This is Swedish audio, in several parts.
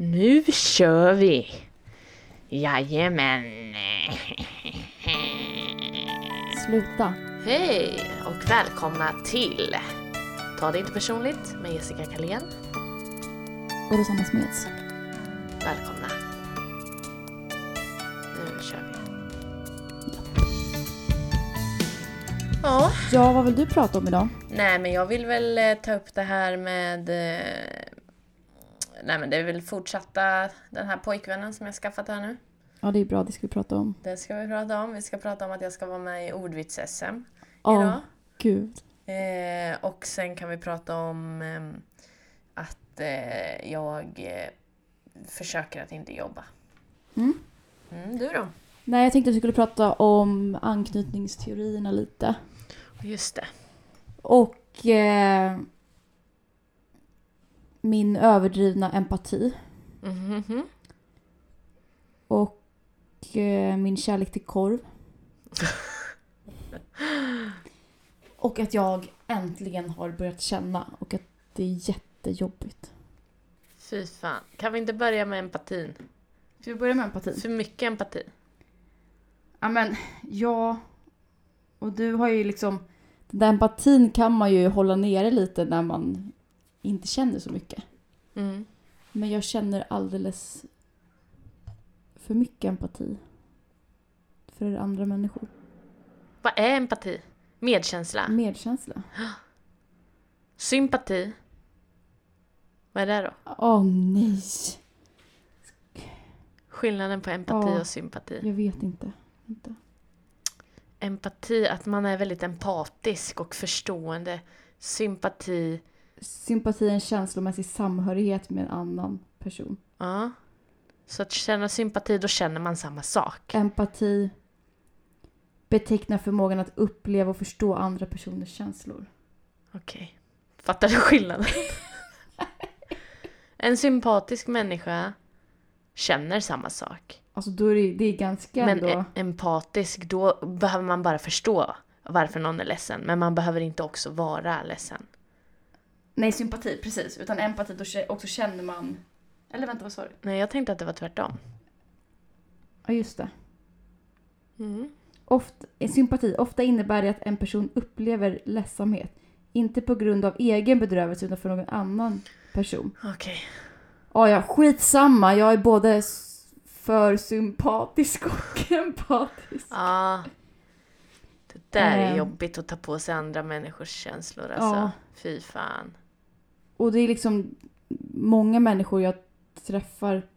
Nu kör vi! Jajamän! Sluta. Hej och välkomna till Ta det inte personligt med Jessica Kalén. Och Rosanna Smeds. Välkomna! Nu kör vi. Ja, Ja, vad vill du prata om idag? nej men jag vill väl eh, ta upp det här med... eh, Nej men det är väl fortsatta den här pojkvännen som jag skaffat här nu. Ja, det är bra, det ska vi prata om. Det ska vi prata om. Vi ska prata om att jag ska vara med i ordvits-SM idag. gud. Eh, och sen kan vi prata om ehm, att eh, jag eh, försöker att inte jobba. Mm. Mm, du då? Nej, jag tänkte att vi skulle prata om anknytningsteorierna lite. Just det. Och eh, min överdrivna empati. Mhm. Och eh, min kärlek till korv. och att jag äntligen har börjat känna och att det är jättejobbigt. Fy fan. Kan vi inte börja med empatin? Ska vi börja med empati? För mycket empati. Ja men, ja. Och du har ju liksom... Den där empatin kan man ju hålla nere lite när man inte känner så mycket. Mm. Men jag känner alldeles för mycket empati. För andra människor. Vad är empati? Medkänsla? Medkänsla. Sympati? Vad är det då? Åh nej. Skillnaden på empati Ja. och sympati? Jag vet inte. Vänta. Empati, att man är väldigt empatisk och förstående. Sympati, Sympati är en känslomässig samhörighet med en annan person. ja. Så att känna sympati, då känner man samma sak. Empati betecknar förmågan att uppleva och förstå andra personers känslor. Okej. Fattar du skillnaden? en sympatisk människa känner samma sak. Alltså då är det, det är ganska Men ändå... e- empatisk, då behöver man bara förstå varför någon är ledsen. Men man behöver inte också vara ledsen. Nej, sympati, precis. Utan empati, då också känner man... Eller vänta, vad sa du? Nej, jag tänkte att det var tvärtom. Ja, just det. Mm. Ofta, sympati, ofta innebär det att en person upplever ledsamhet. Inte på grund av egen bedrövelse utan för någon annan person. Okej. Ja, ja, skitsamma. Jag är både för sympatisk och empatisk. Ja. Det där är Ehm. jobbigt att ta på sig andra människors känslor alltså. Ja. Fy fan. Och det är liksom många människor jag träffar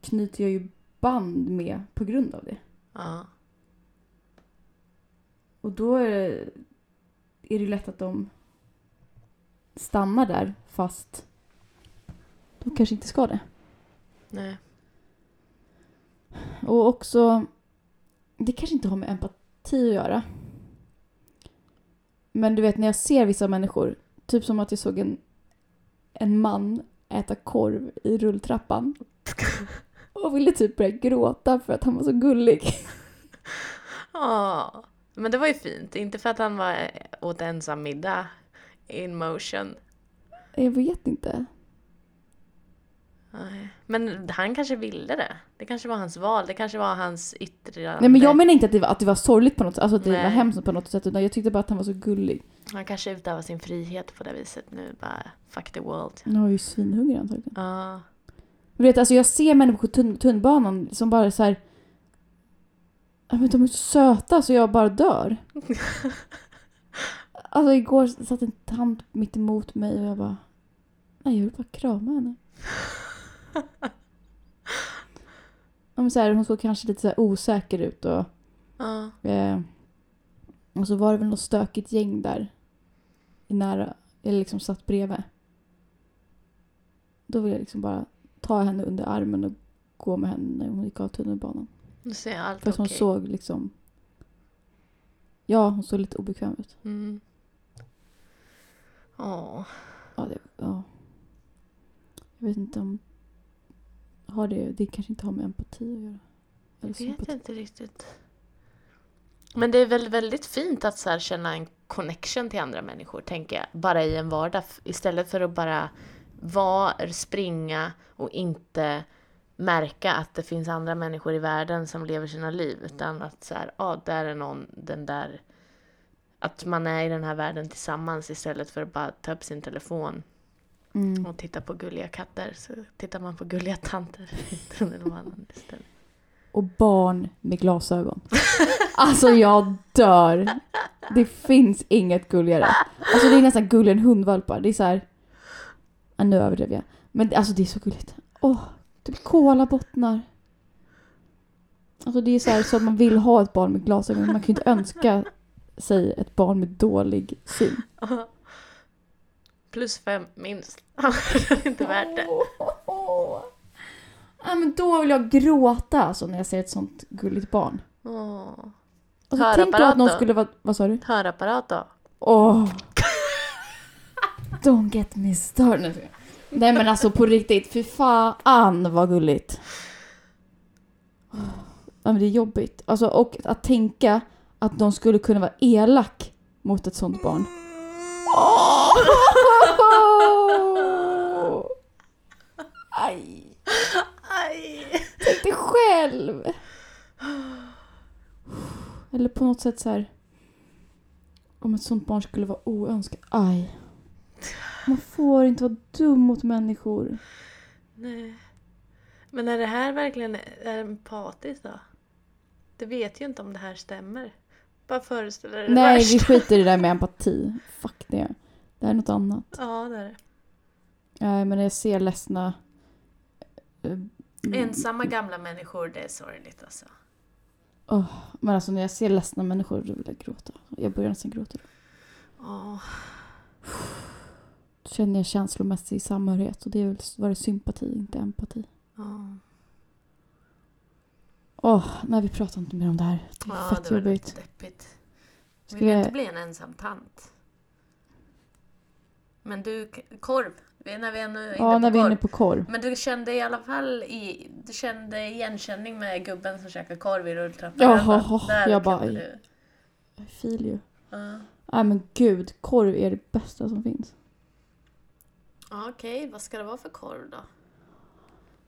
knyter jag ju band med på grund av det. Ja. Och då är det, är det lätt att de stannar där fast de kanske inte ska det. Nej. Och också, det kanske inte har med empati att göra. Men du vet när jag ser vissa människor, typ som att jag såg en, en man äta korv i rulltrappan. Och ville typ börja gråta för att han var så gullig. Ja. Men det var ju fint. Inte för att han var åt ensam middag in motion. Jag vet inte. Nej. Men han kanske ville det. Det kanske var hans val. Det kanske var hans yttre... Nej men jag menar inte att det var, att det var sorgligt på något sätt, alltså att det Nej. var hemskt på något sätt, utan jag tyckte bara att han var så gullig. Han kanske utövar sin frihet på det viset nu. Bara fuck the world. Han var ju svinhungrig antagligen. Ja. Du vet, alltså jag ser människor på tunn, tunnbanan som bara så här. Men de är så söta så jag bara dör. Alltså igår satt en tant mitt emot mig och jag bara... Nej, jag vill bara krama henne. Ja, så här, hon såg kanske lite så här osäker ut och... Ja. Eh, och så var det väl något stökigt gäng där. I nära, eller liksom satt bredvid. Då ville jag liksom bara ta henne under armen och gå med henne när hon gick av tunnelbanan. Nu ser allt För att hon okej. såg liksom... Ja, hon såg lite obekväm ut. Mm. Åh. Ja, det, ja. Jag vet inte om... Har det, det kanske inte har med empati att göra. Eller Jag vet sympati. inte riktigt. Men det är väl väldigt fint att så känna en connection till andra människor, tänker jag. Bara i en vardag. Istället för att bara vara, springa och inte märka att det finns andra människor i världen som lever sina liv. Utan att så här, ja, där är någon, den där... Att man är i den här världen tillsammans istället för att bara ta upp sin telefon Mm. och titta på gulliga katter. Så tittar man på gulliga tanter i tunnelbanan istället. Och barn med glasögon. Alltså jag dör. Det finns inget gulligare. Alltså det är nästan gulligare än hundvalpar. Det är så här. Ja, nu överdrev jag. Men alltså det är så gulligt. Åh, typ kolabottnar. Alltså det är så här så att man vill ha ett barn med glasögon. men Man kan ju inte önska sig ett barn med dålig syn. Plus fem minst. det är inte värt det. Ja men då vill jag gråta alltså när jag ser ett sånt gulligt barn. Åh. Alltså, tänk då att någon skulle vara... Vad sa du? Hörapparat då? Åh! Don't get me started. Nej men alltså på riktigt, fy fan vad gulligt. Ja men det är jobbigt. Alltså och att tänka att de skulle kunna vara elak mot ett sånt barn. Åh! Aj! Aj! Tänk dig själv! Eller på något sätt så här. Om ett sånt barn skulle vara oönskat. Aj. Man får inte vara dum mot människor. Nej. Men är det här verkligen är empatiskt då? Du vet ju inte om det här stämmer. Bara föreställer dig det Nej, värsta. vi skiter i det där med empati. Fuck det. Det här är något annat. Ja, det är det. Nej, men jag ser ledsna... Ensamma gamla människor, det är sorgligt alltså. Men alltså när jag ser ledsna människor då vill jag gråta. Jag börjar nästan gråta. Åh. Då känner jag känslomässig samhörighet och det är väl var det sympati, inte empati. Ja. Åh, nej vi pratar inte mer om det här. Det är Ja, fett det var jobbigt. lite deppigt. Ska Vill jag- inte bli en ensam tant? Men du, korv. När vi är nu inne Ja, på när vi är inne på korv. Men du kände i alla fall i, du kände igenkänning med gubben som käkar korv i rulltrappan? Jaha, Där jag bara, du. I feel you. Ja. Nej men gud, korv är det bästa som finns. Ja, Okej, vad ska det vara för korv då?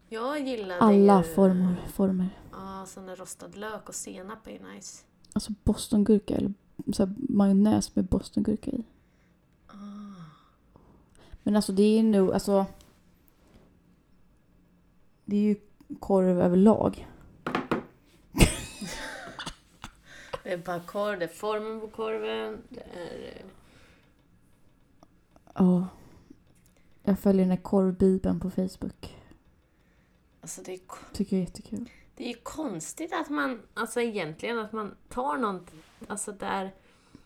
Jag gillade Alla ju... former, former. Ja, sån där rostad lök och senap är ju nice. Alltså bostongurka eller så majonnäs med bostongurka i. Ah. Men alltså det är nog, alltså. Det är ju korv överlag. Det är bara korv, det är formen på korven, det är... eh, Ja. Jag följer den här korvbibeln på Facebook. Alltså det är, Tycker jag är jättekul. det är ju konstigt att man, alltså egentligen att man tar något, alltså där,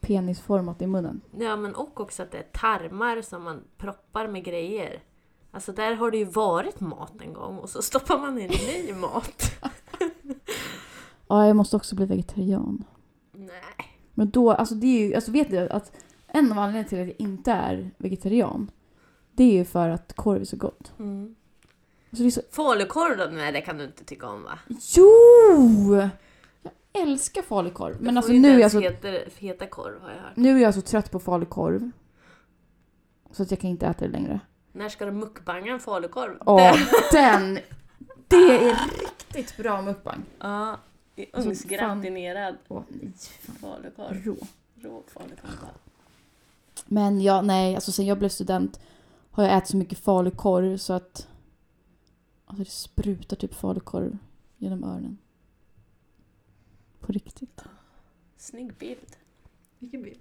Penisformat i munnen. ja men och också att det är tarmar som man proppar med grejer. Alltså där har det ju varit mat en gång och så stoppar man in ny mat. Ja, jag måste också bli vegetarian. Nej. Men då, alltså det är ju, alltså vet du att en av anledningarna till att jag inte är vegetarian det är ju för att korv är så gott. Mm. Alltså så, Falukorv då? Nej, det kan du inte tycka om va? jo! Älskar falukorv. Men alltså nu är jag, så, heta, heta korv har jag hört. nu är jag så trött på falukorv. Så att jag kan inte äta det längre. När ska du mukbanga en falukorv? Ja, Det- den! Det är riktigt bra mukbang. Ja, i Alltså, ugnsgratinerad falukorv. Rå. Rå falukorv. Men jag, nej, alltså sen jag blev student har jag ätit så mycket falukorv så att alltså det sprutar typ falukorv genom öronen. På riktigt. Snygg bild. Vilken bild?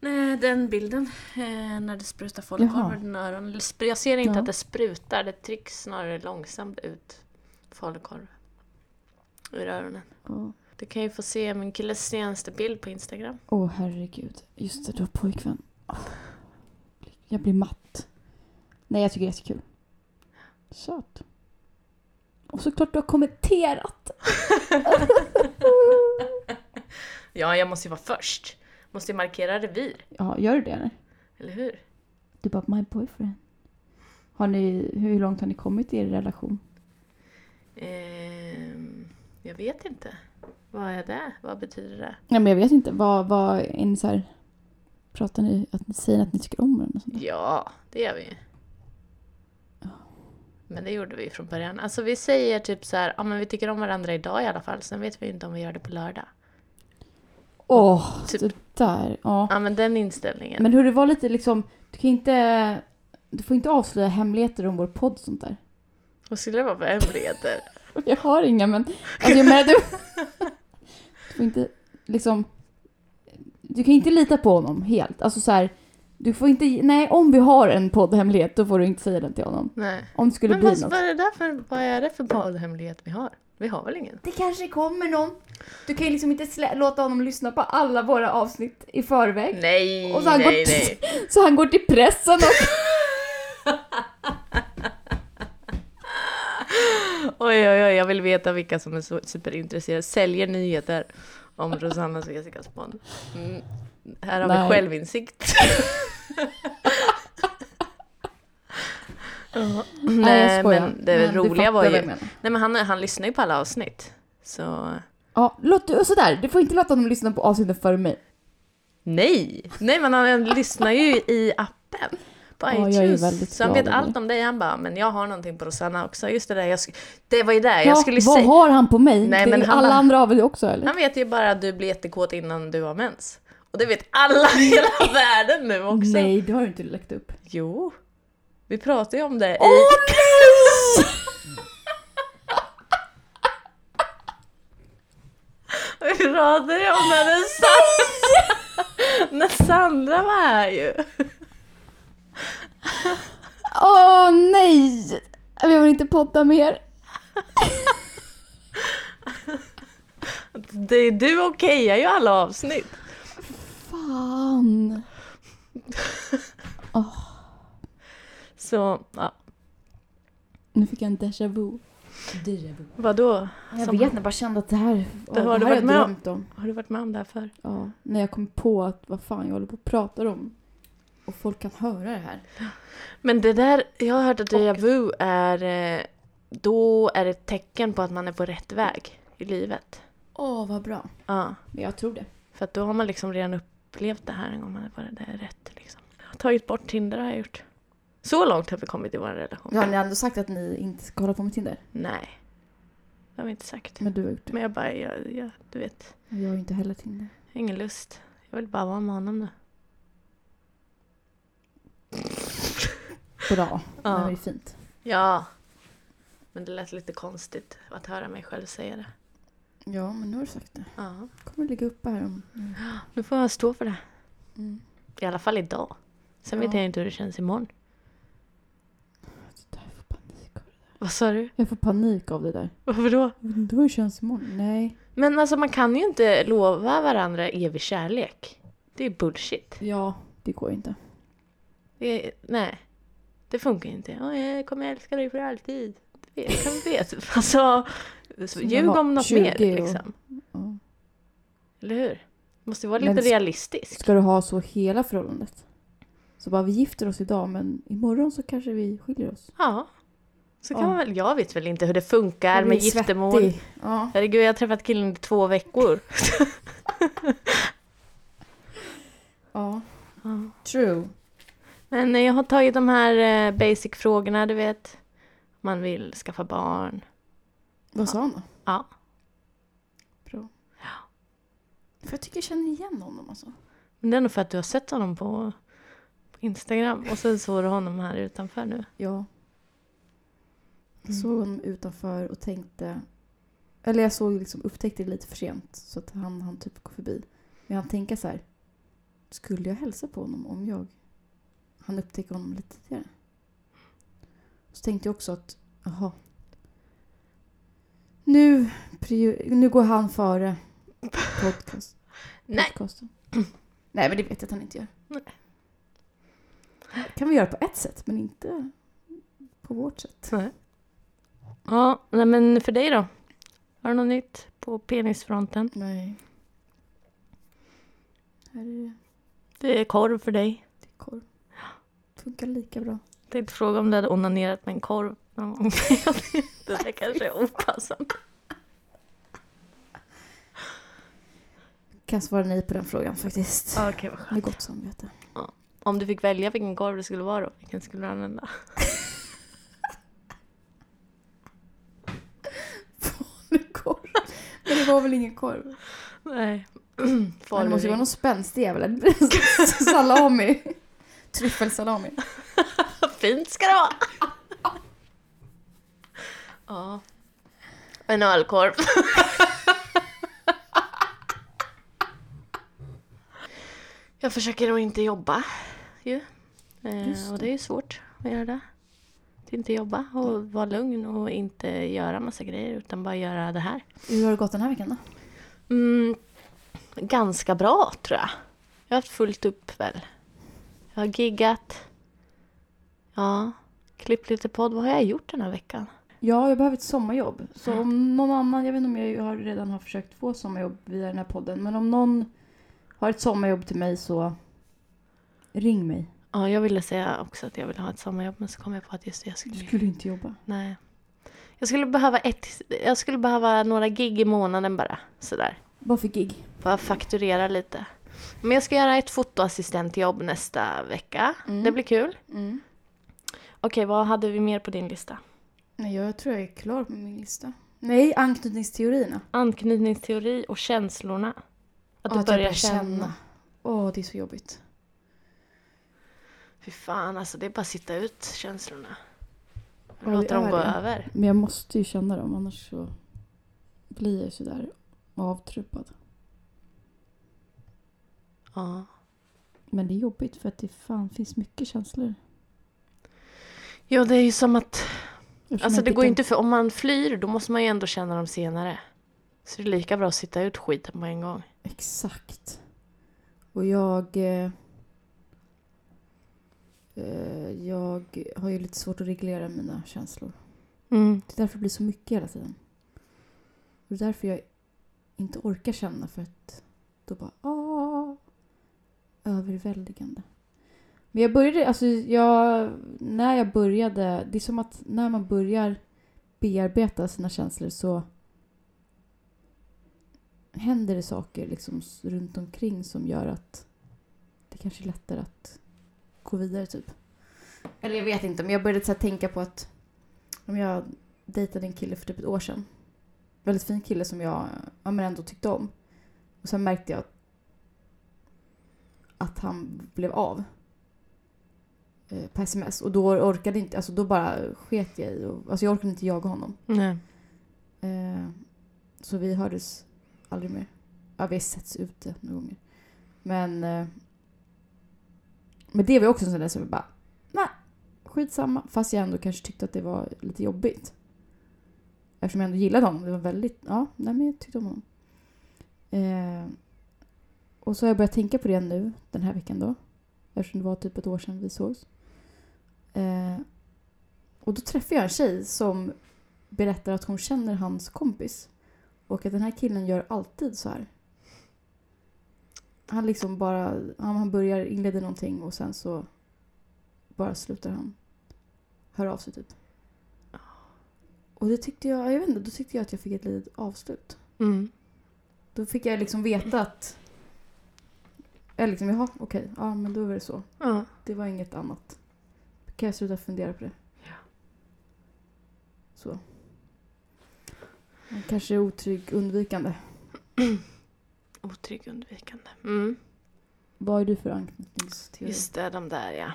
Nej, den bilden eh, när det sprutar falukorv Jaha. ur dina öron. Jag ser inte Ja. att det sprutar, det trycks snarare långsamt ut falukorv ur öronen. Åh Du kan ju få se min killes senaste bild på Instagram. Åh, herregud. Just det, du har pojkvän. Åh. Jag blir matt. Nej, jag tycker det är jättekul. Söt. Och såklart du har kommenterat. Ja, jag måste ju vara först. Måste ju markera revir, Ja, gör du det eller? eller hur? Du bara, my boyfriend. Har ni, hur långt har ni kommit i er relation? Ehm, jag vet inte. Vad är det? Vad betyder det? Ja, men jag vet inte. Vad, vad är ni så här... Pratar ni, att ni säger att ni tycker om varandra? Ja, det gör vi ju. Men det gjorde vi från början. Alltså vi säger typ så här, ja men vi tycker om varandra idag i alla fall. Sen vet vi inte om vi gör det på lördag. Åh, Typ. det där. Ja. Ja men den inställningen. Men hur det var lite liksom, du kan inte, du får inte avslöja hemligheter om vår podd och sånt där. Vad skulle det vara för hemligheter? Jag har inga men, alltså jag menar du, du får inte liksom, du kan inte lita på honom helt. Alltså så här, du får inte, nej om vi har en poddhemlighet då får du inte säga den till honom. Nej. Om det skulle Men bli vad, något. vad, är det där för, vad är det för poddhemlighet vi har? Vi har väl ingen? Det kanske kommer någon. Du kan ju liksom inte slä- låta honom lyssna på alla våra avsnitt i förväg. Nej, Och så han nej, gått- nej. Så han går till pressen och... Oj, oj, oj, jag vill veta vilka som är superintresserade. Säljer nyheter om Rosannas Vesicas podd. Mm. Här har Nej. vi självinsikt. Ja. Nej, skojar. men det Men roliga var vad ju... jag. Nej, men han, han lyssnar ju på alla avsnitt. Så... Ja, låt du, sådär. Du får inte låta honom lyssna på avsnittet före mig. Nej! Nej, men han lyssnar ju i appen. På Ja, jag iTunes. så han vet allt om dig. Han bara, men jag har någonting på Rosanna också. Just det där, jag, det var ju det Ja, jag skulle vad säga. har han på mig? Nej, det men han alla andra av det också eller? Han vet ju bara att du blir jättekåt innan du har mens. Och det vet alla i hela världen nu också. Nej, det har du inte läckt upp. Jo. Vi pratar ju om det Åh i... nej! Vi pratade ju om det när Sandra... när Sandra var här ju. Åh nej! Jag vill inte podda mer. Det är du okejar ju alla avsnitt. Fan. Så, ja. Nu fick jag en déjà vu. Déjà vu. Vadå? Jag Som- vet, jag bara kände att det här, Det har det du varit jag med om. om. Har du varit med om det här förr? Ja, när jag kom på att vad fan jag håller på och pratar om. Och folk kan höra det här. Men det där, jag har hört att déjà vu är... eh, Då är det ett tecken på att man är på rätt väg i livet. Åh, vad bra. Ja. Men jag tror det. För att då har man liksom redan upplevt det här en gång man är på det där rätt. Liksom. Jag har tagit bort Tinder har jag gjort. Så långt har vi kommit i vår relation. Har ni ändå sagt att ni inte ska hålla på med Tinder? Nej. Det har vi inte sagt. Men du har gjort det. Men jag bara, jag, jag, du vet, Jag har ju inte heller Tinder. jag har ingen lust. Jag vill bara vara med honom nu. Bra. Ja. Det är fint. Ja. Men det lät lite konstigt att höra mig själv säga det. Ja, men nu har du sagt det. Ja. kommer ligga uppe här om... Nu får jag stå för det. Mm. I alla fall idag. Sen Ja. vet jag inte hur det känns imorgon. Jag får panik av det där. Vad sa du? Jag får panik av det där. Varför då? Hur det känns imorgon. Nej. Men alltså man kan ju inte lova varandra evig kärlek. Det är bullshit. Ja, det går inte. Det är, nej. Det funkar inte. Åh, jag kommer älska dig för alltid. Det kan vet. Alltså, Som ljug om något 20 mer och- liksom. Ja. Eller hur? Det måste vara Men lite s- realistisk. Ska du ha så hela förhållandet? Så bara vi gifter oss idag men imorgon så kanske vi skiljer oss. Ja. Så kan Ja. man väl, jag vet väl inte hur det funkar med giftermål. Ja. Herregud, jag har träffat killen i två veckor. ja. Ja. True. Men jag har tagit de här eh, basic-frågorna, du vet. Man vill skaffa barn. Vad sa han då? Ja. Bra. För jag tycker jag känner igen honom alltså. Men det är nog för att du har sett honom på, på Instagram. Och sen såg du honom här utanför nu. Ja. Mm. såg honom utanför och tänkte... Eller jag såg liksom, upptäckte det lite för sent. Så att han, han typ gå förbi. Men han tänka så här. Skulle jag hälsa på honom om jag han upptäcker honom lite tidigare? Så tänkte jag också att, jaha. Nu, nu går han före podcast. Nej. podcasten. Nej, men det vet jag att han inte gör. Nej. Kan vi göra på ett sätt, men inte på vårt sätt. Nej. Ja, nej, men för dig då? Har du något nytt på penisfronten? Nej. Här är det, Det är korv för dig. det är korv. Funkar lika bra. Jag tänkte fråga om du hade onanerat med en korv någon gång. det där kanske är opassande. Kan svara nej på den frågan faktiskt. Ja, Okej, vad skönt. Med gott samvete. Om du fick välja vilken korv det skulle vara då, vilken skulle du använda? Det var väl ingen korv? Nej. Men det måste ju vara någon spänstig jävel. salami. Tryffelsalami. Fint ska det vara! ja. En ölkorv. Jag försöker att inte jobba ju. Eh, och det är ju svårt att göra det. Att inte jobba och vara lugn och inte göra massa grejer utan bara göra det här. Hur har det gått den här veckan då? Mm, ganska bra tror jag. Jag har haft fullt upp väl. Jag har giggat. Ja, klippt lite podd. Vad har jag gjort den här veckan? Ja, jag behöver ett sommarjobb. Så om någon annan, jag vet inte om jag har redan har försökt få sommarjobb via den här podden, men om någon har ett sommarjobb till mig så ring mig. Ja, jag ville säga också att jag ville ha ett sommarjobb men så kom jag på att just det, jag skulle... Du skulle inte jobba. Nej. Jag skulle behöva ett... Jag skulle behöva några gig i månaden bara. Sådär. Vad för gig? Bara fakturera lite. Men jag ska göra ett fotoassistentjobb nästa vecka. Mm. Det blir kul. Mm. Okej, vad hade vi mer på din lista? Nej, jag tror jag är klar på min lista. Nej, anknytningsteorierna. Anknytningsteori och känslorna. Att du börjar känna. Åh, det är så jobbigt. Fy fan, alltså det är bara att sitta ut känslorna. Ja, Låta dem gå det. över. Men jag måste ju känna dem, annars så blir jag sådär avtruppad. Ja. Men det är jobbigt för att det fan finns mycket känslor. ja, det är ju som att... Eftersom Alltså det går ju kan- inte för... Om man flyr, då måste man ju ändå känna dem senare. Så det är lika bra att sitta ut skiten på en gång. Exakt. Och jag... Eh, jag har ju lite svårt att reglera mina känslor. Mm. Det är därför det blir så mycket hela tiden. Och det är därför jag inte orkar känna för att då bara ah, överväldigande. Men jag började, alltså jag, när jag började, det är som att när man börjar bearbeta sina känslor så händer det saker liksom runt omkring som gör att det kanske är lättare att gå vidare typ. Eller jag vet inte, men jag började så här tänka på att om jag dejtade en kille för typ ett år sedan. Väldigt fin kille som jag ja, men ändå tyckte om. Och sen märkte jag att, att han blev av. Eh, på sms. Och då orkade inte, alltså då bara sket jag i. Och, alltså jag orkade inte jaga honom. Nej. Eh, så vi hördes aldrig mer. Ja, vi har setts ute några gånger. Men... Eh, men det var ju också en sån där som jag bara... Nej, skitsamma. Fast jag ändå kanske tyckte att det var lite jobbigt. Eftersom jag ändå gillade honom. Det var väldigt... Ja, nej men jag tyckte om honom. Eh, och så har jag börjat tänka på det nu, den här veckan då. Eftersom det var typ ett år sedan vi sågs. Eh, och då träffade jag en tjej som berättar att hon känner hans kompis. Och att den här killen gör alltid så här. Han liksom bara, han, han börjar inleder någonting och sen så bara slutar han höra av sig typ. Och det tyckte jag, jag vet inte, då tyckte jag att jag fick ett litet avslut. Mm. Då fick jag liksom veta att, eller liksom, jaha okej, ja men då var det så. Ja. Det var inget annat. Kan jag sluta fundera på det? Ja. Så. Kanske otrygg, undvikande. Otrygg undvikande. Mm. Vad är du för anknytningsteori? Just det, de där ja.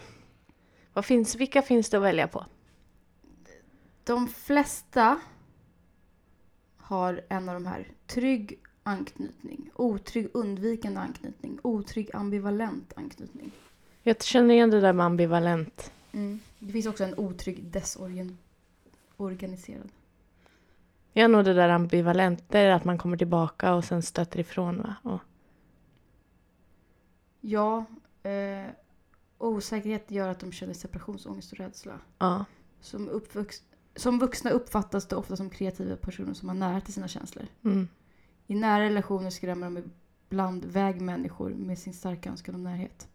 Vad finns, vilka finns det att välja på? De flesta har en av de här. Trygg anknytning, otrygg undvikande anknytning, otrygg ambivalent anknytning. Jag känner igen det där med ambivalent. Det finns också en otrygg desorganiserad. Jag är nog det där ambivalent. Det är att man kommer tillbaka och sen stöter ifrån va? Och, Ja, eh, osäkerhet gör att de känner separationsångest och rädsla. ja. Som, uppvux- som vuxna uppfattas det ofta som kreativa personer som har nära till sina känslor. Mm. I nära relationer skrämmer de ibland väg människor med sin starka önskan om närhet.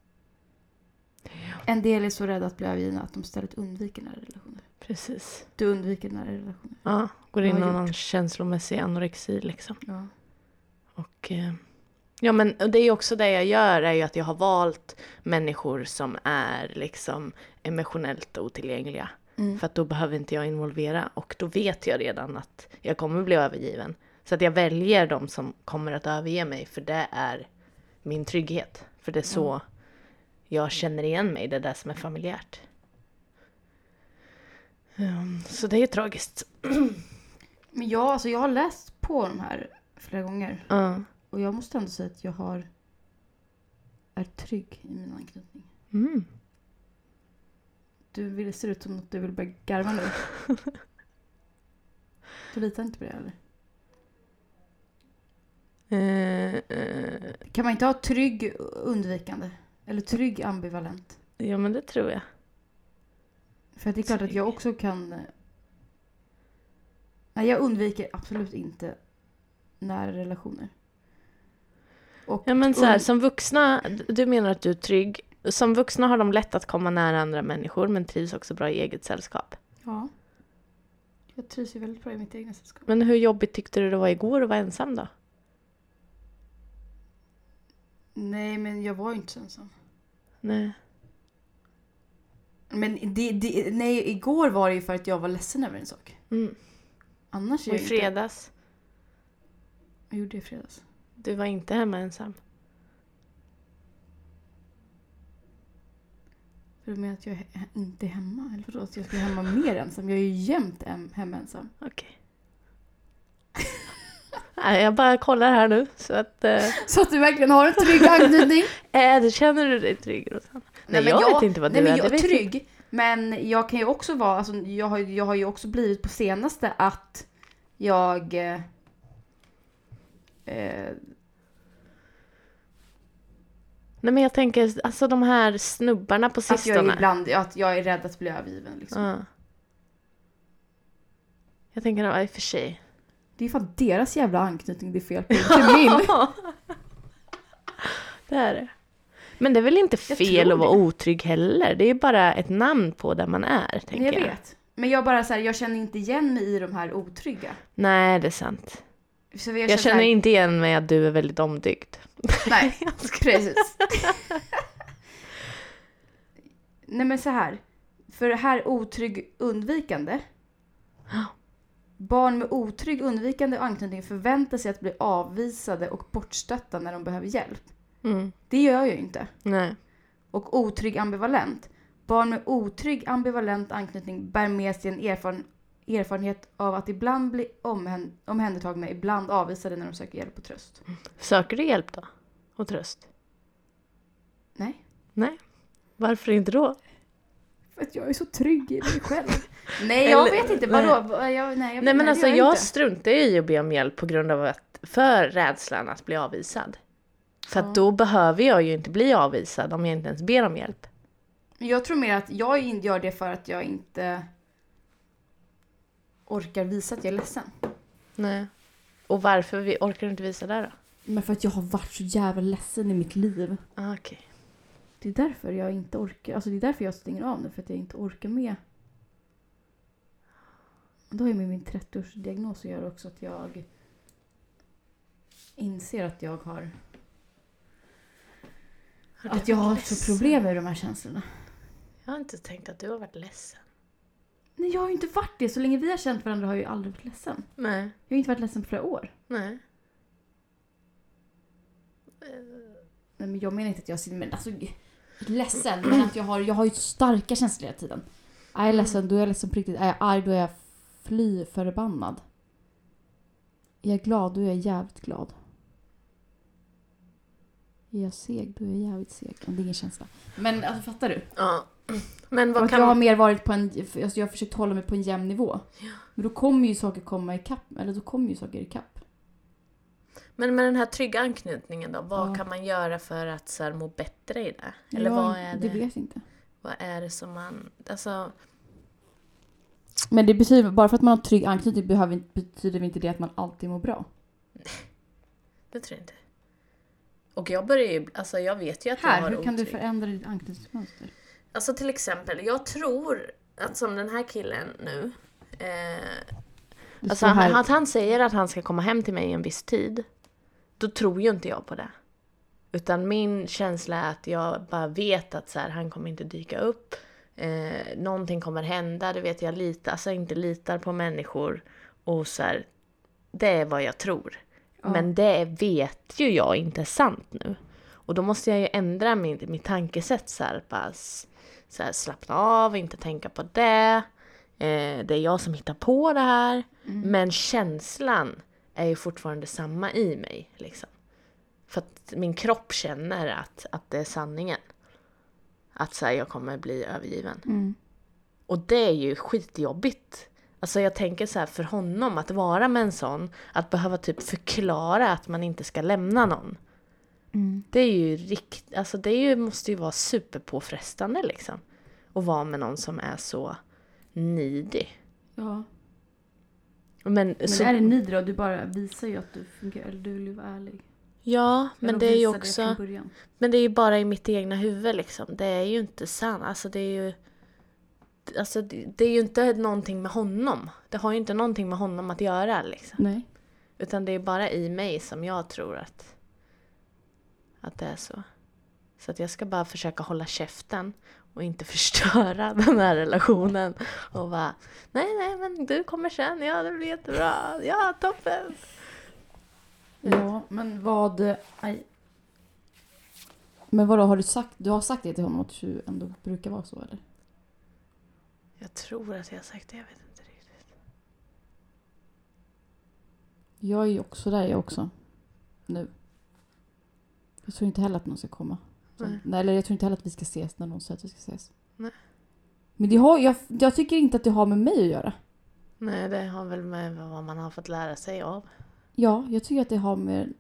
En del är så rädda att bli övergivna att de istället undviker nära relationer. Precis. Du undviker nära relationer. Ja, går in i någon känslomässig anorexi liksom. Ja. Och, eh, ja men det är också det jag gör är ju att jag har valt människor som är liksom emotionellt otillgängliga. Mm. För att då behöver inte jag involvera och då vet jag redan att jag kommer bli övergiven. Så att jag väljer de som kommer att överge mig för det är min trygghet. För det är så jag känner igen mig, det är det som är familjärt. Um, så det är ju tragiskt. Men jag, alltså jag har läst på de här flera gånger. Ja. Och jag måste ändå säga att jag har är trygg i min anknytning. Mm. Du vill, ser ut som att du vill börja garva nu. Du litar inte på det eller? Eh, eh, Kan man inte ha trygg undvikande? Eller trygg ambivalent? ja, men det tror jag. För det är klart att jag Trygg. också kan... Nej, jag undviker absolut inte nära relationer. Och Ja, men så här, som vuxna, du menar att du är trygg. Som vuxna har de lätt att komma nära andra människor, men trivs också bra i eget sällskap. Ja. Jag trivs ju väldigt bra i mitt egna sällskap. Men hur jobbigt tyckte du det var igår att vara ensam då? Nej, men jag var ju inte så ensam. Nej. Men det, det, nej, igår var det ju för att jag var ledsen över en sak. Mm. Annars Och jag i inte... fredags, Jag gjorde det i fredags. du var inte hemma ensam. För du menar att jag är inte är hemma? Eller vadå? Att jag vara hemma mer ensam? Jag är ju jämt hem, hemma ensam. Okej. Nej, jag bara kollar här nu, så att... Eh, Så att du verkligen har en trygg anknytning? äh, känner du dig trygg, Rosanna? Nej, men jag, vet inte vad du nej, men är. jag det är trygg. Men jag kan ju också vara, alltså, jag, har, jag har ju också blivit på senaste att jag... Eh, eh, Nej, men jag tänker, alltså de här snubbarna på att jag, sistone. ibland, att jag är rädd att bli övergiven. Liksom. Ja. Jag tänker, ja, i och för sig. Det är ju fan deras jävla anknytning det är fel på, inte min. det är det. Men det är väl inte fel att vara otrygg heller? Det är ju bara ett namn på där man är, tänker jag jag. vet. Men jag bara så här, jag känner inte igen mig i de här otrygga. Nej, det är sant. Så jag, Jag, känner här, inte igen mig att du är väldigt omtyckt. Nej, precis. Nej men så här. För det här otrygg undvikande. Barn med otrygg undvikande anknytning förväntar sig att bli avvisade och bortstötta när de behöver hjälp. Mm. Det gör jag ju inte. Nej. Och otrygg ambivalent. Barn med otrygg ambivalent anknytning bär med sig en erfaren, erfarenhet av att ibland bli omhän, omhändertagna, ibland avvisade när de söker hjälp och tröst. Söker du hjälp då? Och tröst? Nej. Nej. Varför inte då? För att jag är så trygg i mig själv. nej, jag Eller- vet inte. Vadå? Jag, nej, jag, Nej men det alltså jag inte. struntar ju i att be om hjälp på grund av att, för rädslan att bli avvisad. För Ja. då behöver jag ju inte bli avvisad om jag inte ens ber om hjälp. Jag tror mer att jag gör det för att jag inte orkar visa att jag är ledsen. Nej. Och varför vi orkar du inte visa det då? Men för att jag har varit så jävla ledsen i mitt liv. Ah, Okej. Det är därför jag inte orkar. Alltså det är därför jag stänger av nu. För att jag inte orkar med. Då har ju med min 30-årsdiagnos att göra också att jag inser att jag har att jag har så problem med de här känslorna. Jag har inte tänkt att du har varit ledsen. Nej, jag har ju inte varit det. Så länge vi har känt varandra har jag ju aldrig varit ledsen. Nej. Jag har inte varit ledsen på flera år. Nej. Nej, men jag menar inte att jag är men alltså, ledsen, men att jag har, jag har ju starka känslor hela tiden. Är jag ledsen, då är jag ledsen på riktigt. Är jag arg, då är jag fly förbannad. Är jag glad, då är jag jävligt glad. Är jag seg, då är jag jävligt seg. Det är ingen känsla. Men alltså, fattar du? Ja. Men vad att jag har kan... mer varit på en... Alltså, jag har försökt hålla mig på en jämn nivå. Men då kommer ju saker komma ikapp. Eller då kommer ju saker ikapp. Men med den här trygga anknytningen då, vad Ja. kan man göra för att så här, må bättre i det? Eller jag, vad är Det det? vet inte. Vad är det som man... Alltså... Men det betyder, bara för att man har trygg anknytning behöver, betyder inte det att man alltid mår bra. Det tror jag inte. Och jag börjar ju... Alltså jag vet ju att jag Här, har hur kan du otrygg- förändra ditt anknytningsmönster? Alltså till exempel, jag tror att som den här killen nu. Eh, Du alltså han, här, att han säger att han ska komma hem till mig i en viss tid. Då tror ju inte jag på det. Utan min känsla är att jag bara vet att så här, han kommer inte dyka upp. Eh, någonting kommer hända, du vet jag litar, alltså inte litar på människor. Och så här, Det är vad jag tror. Ja. Men det vet ju jag inte är sant nu. Och då måste jag ju ändra min, mitt tankesätt så här, bara så här, slappna av, inte tänka på det. Eh, det är jag som hittar på det här. Men känslan är ju fortfarande samma i mig. Liksom. För att min kropp känner att, att det är sanningen. Att så här, jag kommer bli övergiven. Mm. Och det är ju skitjobbigt. Alltså jag tänker så här för honom att vara med en sån, att behöva typ förklara att man inte ska lämna någon. Mm. Det är ju rikt, alltså det är ju, måste ju vara superpåfrestande liksom. Att vara med någon som är så nidig. Ja. Men, Men så, är det ni då? Du bara visar ju att du fungerar, eller du vill ju vara ärlig. ja, men det är ju också, början. men det är ju bara i mitt egna huvud liksom. Det är ju inte sant, alltså det är ju Alltså det, är ju inte någonting med honom. Det har ju inte någonting med honom att göra liksom. Nej. Utan det är bara i mig som jag tror att, att det är så. Så att jag ska bara försöka hålla käften och inte förstöra den här relationen. Och bara, nej nej men du kommer sen, ja det blir jättebra, ja toppen. Ja, men vad... Aj. Men vadå, har du sagt, du har sagt det till honom att du ändå brukar vara så eller? Jag tror att jag har sagt det, jag vet inte riktigt. Jag är ju också där jag också. Nu. Jag tror inte heller att någon ska komma. Så, Nej. nej. eller jag tror inte heller att vi ska ses när någon säger att vi ska ses. Nej. Men det har, jag, jag tycker inte att det har med mig att göra. Nej, det har väl med vad man har fått lära sig av. Ja, jag tycker att det har med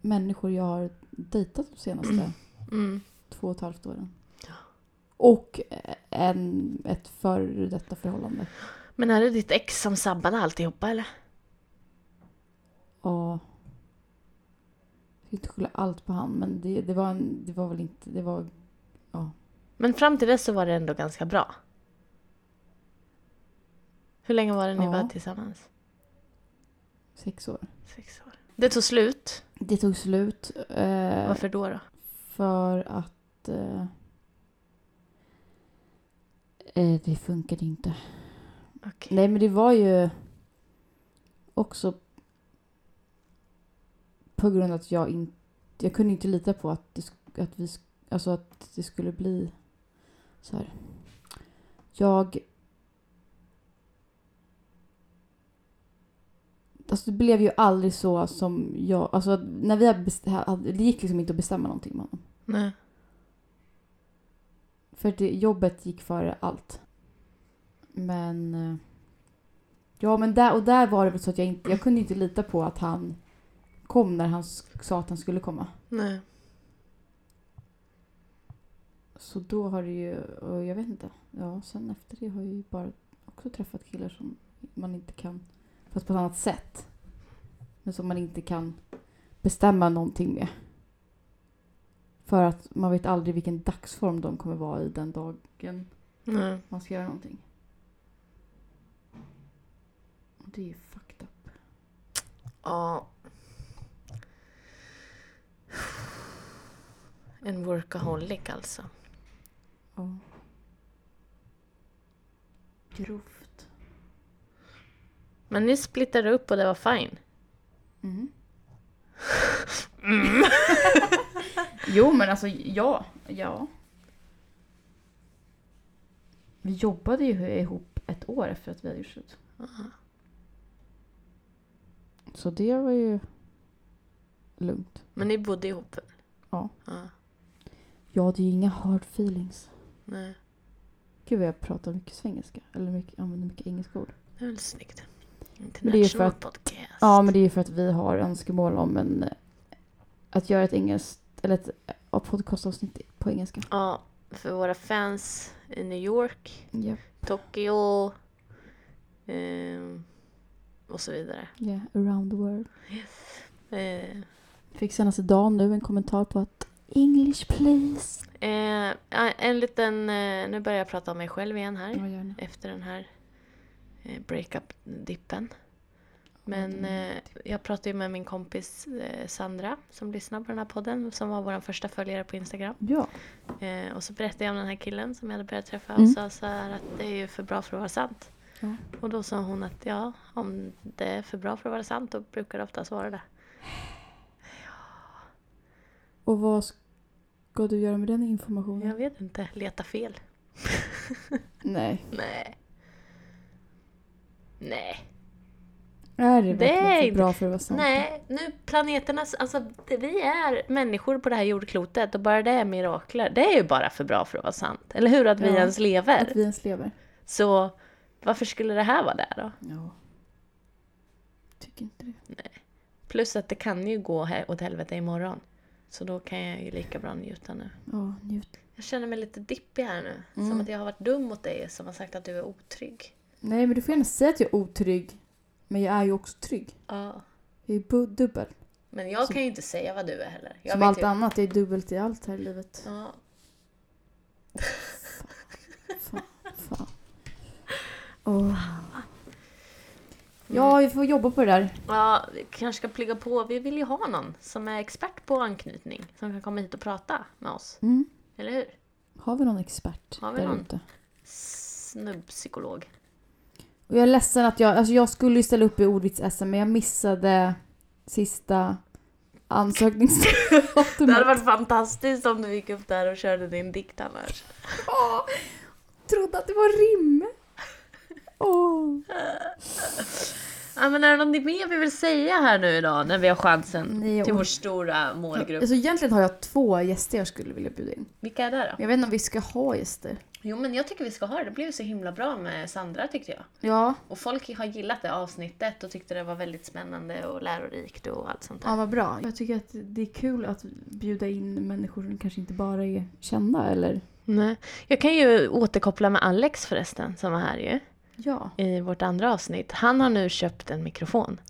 människor jag har dejtat de senaste Mm. två och ett halvt åren. Ja. Och en, ett före detta förhållande. Men är det ditt ex som sabbade alltihopa eller? Ja. Jag ska inte skylla allt på han, men det, det, var en, det var väl inte... Det var... Men fram till dess så var det ändå ganska bra. Hur länge var det ni Ja. var tillsammans? Sex år. Sex år. Det tog slut. Det tog slut. Eh, Varför då då? För att... Eh, eh, det funkade inte. Okej. Nej, men det var ju också på grund av att jag inte... Jag kunde inte lita på att, det, att, vi, alltså att det skulle bli så här. Jag... Alltså det blev ju aldrig så som jag... Alltså när vi hade best- hade, Det gick liksom inte att bestämma någonting med honom. Nej. För det, jobbet gick före allt. Men... eh, Ja, men där, och där var det väl så att jag inte... Jag kunde inte lita på att han kom när han sa att han skulle komma. Nej. Så då har det ju... Och jag vet inte. Ja, sen efter det har jag ju bara också träffat killar som man inte kan... Fast på ett annat sätt. Men som man inte kan bestämma någonting med. För att man vet aldrig vilken dagsform de kommer vara i den dagen Nej. man ska göra någonting. Och det är fucked up. Ja. En workaholic alltså. Ja. Grovt. Men ni splittade upp och det var fine. Mm. jo men alltså ja, ja. Vi jobbade ju ihop ett år efter att vi hade gjort slut. Så det var ju lugnt. Men ni bodde ihop? väl? Ja. ja. Jag hade ju inga hard feelings. Nej. Gud vad jag pratar mycket svengelska. Eller mycket, använder mycket engelska ord. Det är väl snyggt. Men det är för att- podcast. Ja, men det är ju för att vi har önskemål om en, eh, att göra ett engelskt, eller ett eh, podcastavsnitt på engelska. Ja, för våra fans i New York, Ja. Tokyo ehm, och så vidare. Yeah, around the world. Eh, Fick senast idag nu en kommentar på att English please. eh, ja, en liten, eh, nu börjar jag prata om mig själv igen här. Ja, efter den här eh, breakup-dippen. Men Mm. eh, jag pratade ju med min kompis eh, Sandra som lyssnar på den här podden som var vår första följare på Instagram. Ja. Eh, och så berättade jag om den här killen som jag hade börjat träffa Mm. och sa så här att det är ju för bra för att vara sant. Ja. Och då sa hon att ja, om det är för bra för att vara sant då brukar det oftast vara det. Och vad ska du göra med den informationen? Jag vet inte, leta fel. Nej. Nej. Nej. Är det, Det är inte- bra för att vara sant? Nej, nu planeternas, alltså vi är människor på det här jordklotet och bara det är mirakler. Det är ju bara för bra för att vara sant. Eller hur? Att vi Ja, ens lever. Att vi ens lever? Så varför skulle det här vara där då? Ja. Tycker inte det. Plus att det kan ju gå åt helvete imorgon. Så då kan jag ju lika bra njuta nu. Ja, njut. Jag känner mig lite dippig här nu. Som Mm. att jag har varit dum mot dig som har sagt att du är otrygg. Nej, men du får gärna säga att jag är otrygg. Men jag är ju också trygg. Ja. Jag är bu- dubbel. Men jag Som- kan ju inte säga vad du är heller. Jag Som vet allt ju- annat, jag är dubbelt i allt här i livet. Ja. Fan. Fan. Åh. Ja, vi får jobba på det där. ja, vi kanske ska plugga på. Vi vill ju ha någon som är expert på anknytning. Som kan komma hit och prata med oss. Mm. Eller hur? Har vi någon expert Har vi där någon? ute? Snubbpsykolog. Och jag är ledsen att jag, alltså jag skulle ju ställa upp i ordvits-SM men jag missade sista Det hade ansökningsdatumet. varit fantastiskt om du gick upp där och körde din dikt annars. Åh, trodde att det var rim. Åh. Ja, men är det något mer vi vill säga här nu idag när vi har chansen Nej, till vår stora målgrupp? Alltså egentligen har jag två gäster jag skulle vilja bjuda in. Vilka är det då? Jag vet inte om vi ska ha gäster. Jo men jag tycker vi ska ha det. Det blev så himla bra med Sandra tyckte jag. Ja, Och folk har gillat det avsnittet och tyckte det var väldigt spännande och lärorikt och allt sånt där. ja vad bra. Jag tycker att det är kul att bjuda in människor som kanske inte bara är kända eller... Nej. Jag kan ju återkoppla med Alex förresten som var här ju Ja. i vårt andra avsnitt. Han har nu köpt en mikrofon.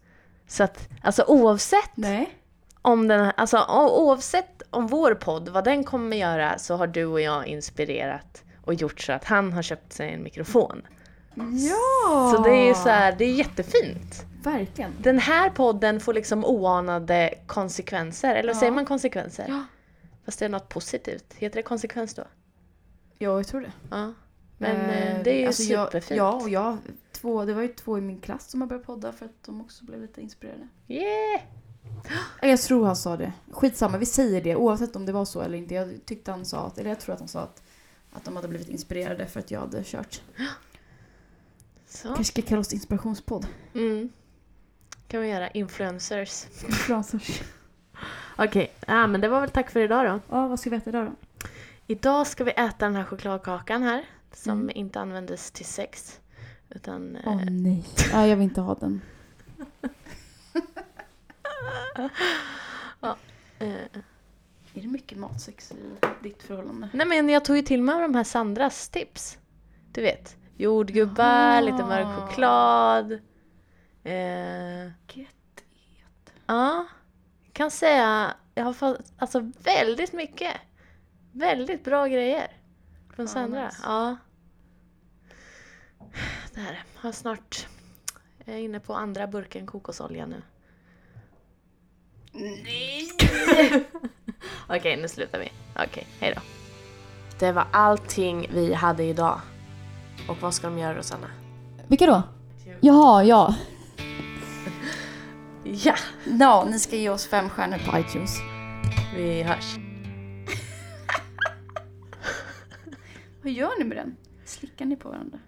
Så att alltså oavsett Nej. om den alltså oavsett om vår podd, vad den kommer göra så har du och jag inspirerat och gjort så att han har köpt sig en mikrofon. Ja! Så det är ju så här, det är jättefint. Verkligen. Den här podden får liksom oanade konsekvenser, eller Ja. säger man konsekvenser? Ja. Fast det är något positivt. Heter det konsekvens då? Ja, jag tror det. Ja. Men eh, Eh, det är ju alltså jag- superfint. Ja, och jag, två, det var ju två i min klass som har börjat podda för att de också blev lite inspirerade. Yeah! Jag tror han sa det. Skitsamma, vi säger det oavsett om det var så eller inte. Jag tyckte han sa att, eller jag tror att han sa att, att de hade blivit inspirerade för att jag hade kört. Så. Kanske ska kalla oss inspirationspodd. Mm. kan vi göra. Influencers. Influencers. Okej, ja, men det var väl tack för idag då. Ja, vad ska vi äta idag då? Idag ska vi äta den här chokladkakan här. Som Mm. inte användes till sex. Utan... eh, Åh nej. Ja, jag vill inte ha den. eh, Är det mycket matsex i ditt förhållande? nej men jag tog ju till mig av de här Sandras tips. Du vet. Jordgubbar, Jaha. lite mörk choklad. Eh, Get it. ja. Jag kan säga, jag har fått alltså väldigt mycket. Väldigt bra grejer. Från Ja, Sandra. nice. Ja. Där, har snart... Jag är inne på andra burken kokosolja nu. Nej! Okej, nu slutar vi. Okej, hej då. Det var allting vi hade idag. Och vad ska de göra Rosanna? Vilka då? Jaha, ja. Ja, Ja, ni ska ge oss fem stjärnor på iTunes. vi hörs. Vad gör ni med den? Slickar ni på varandra?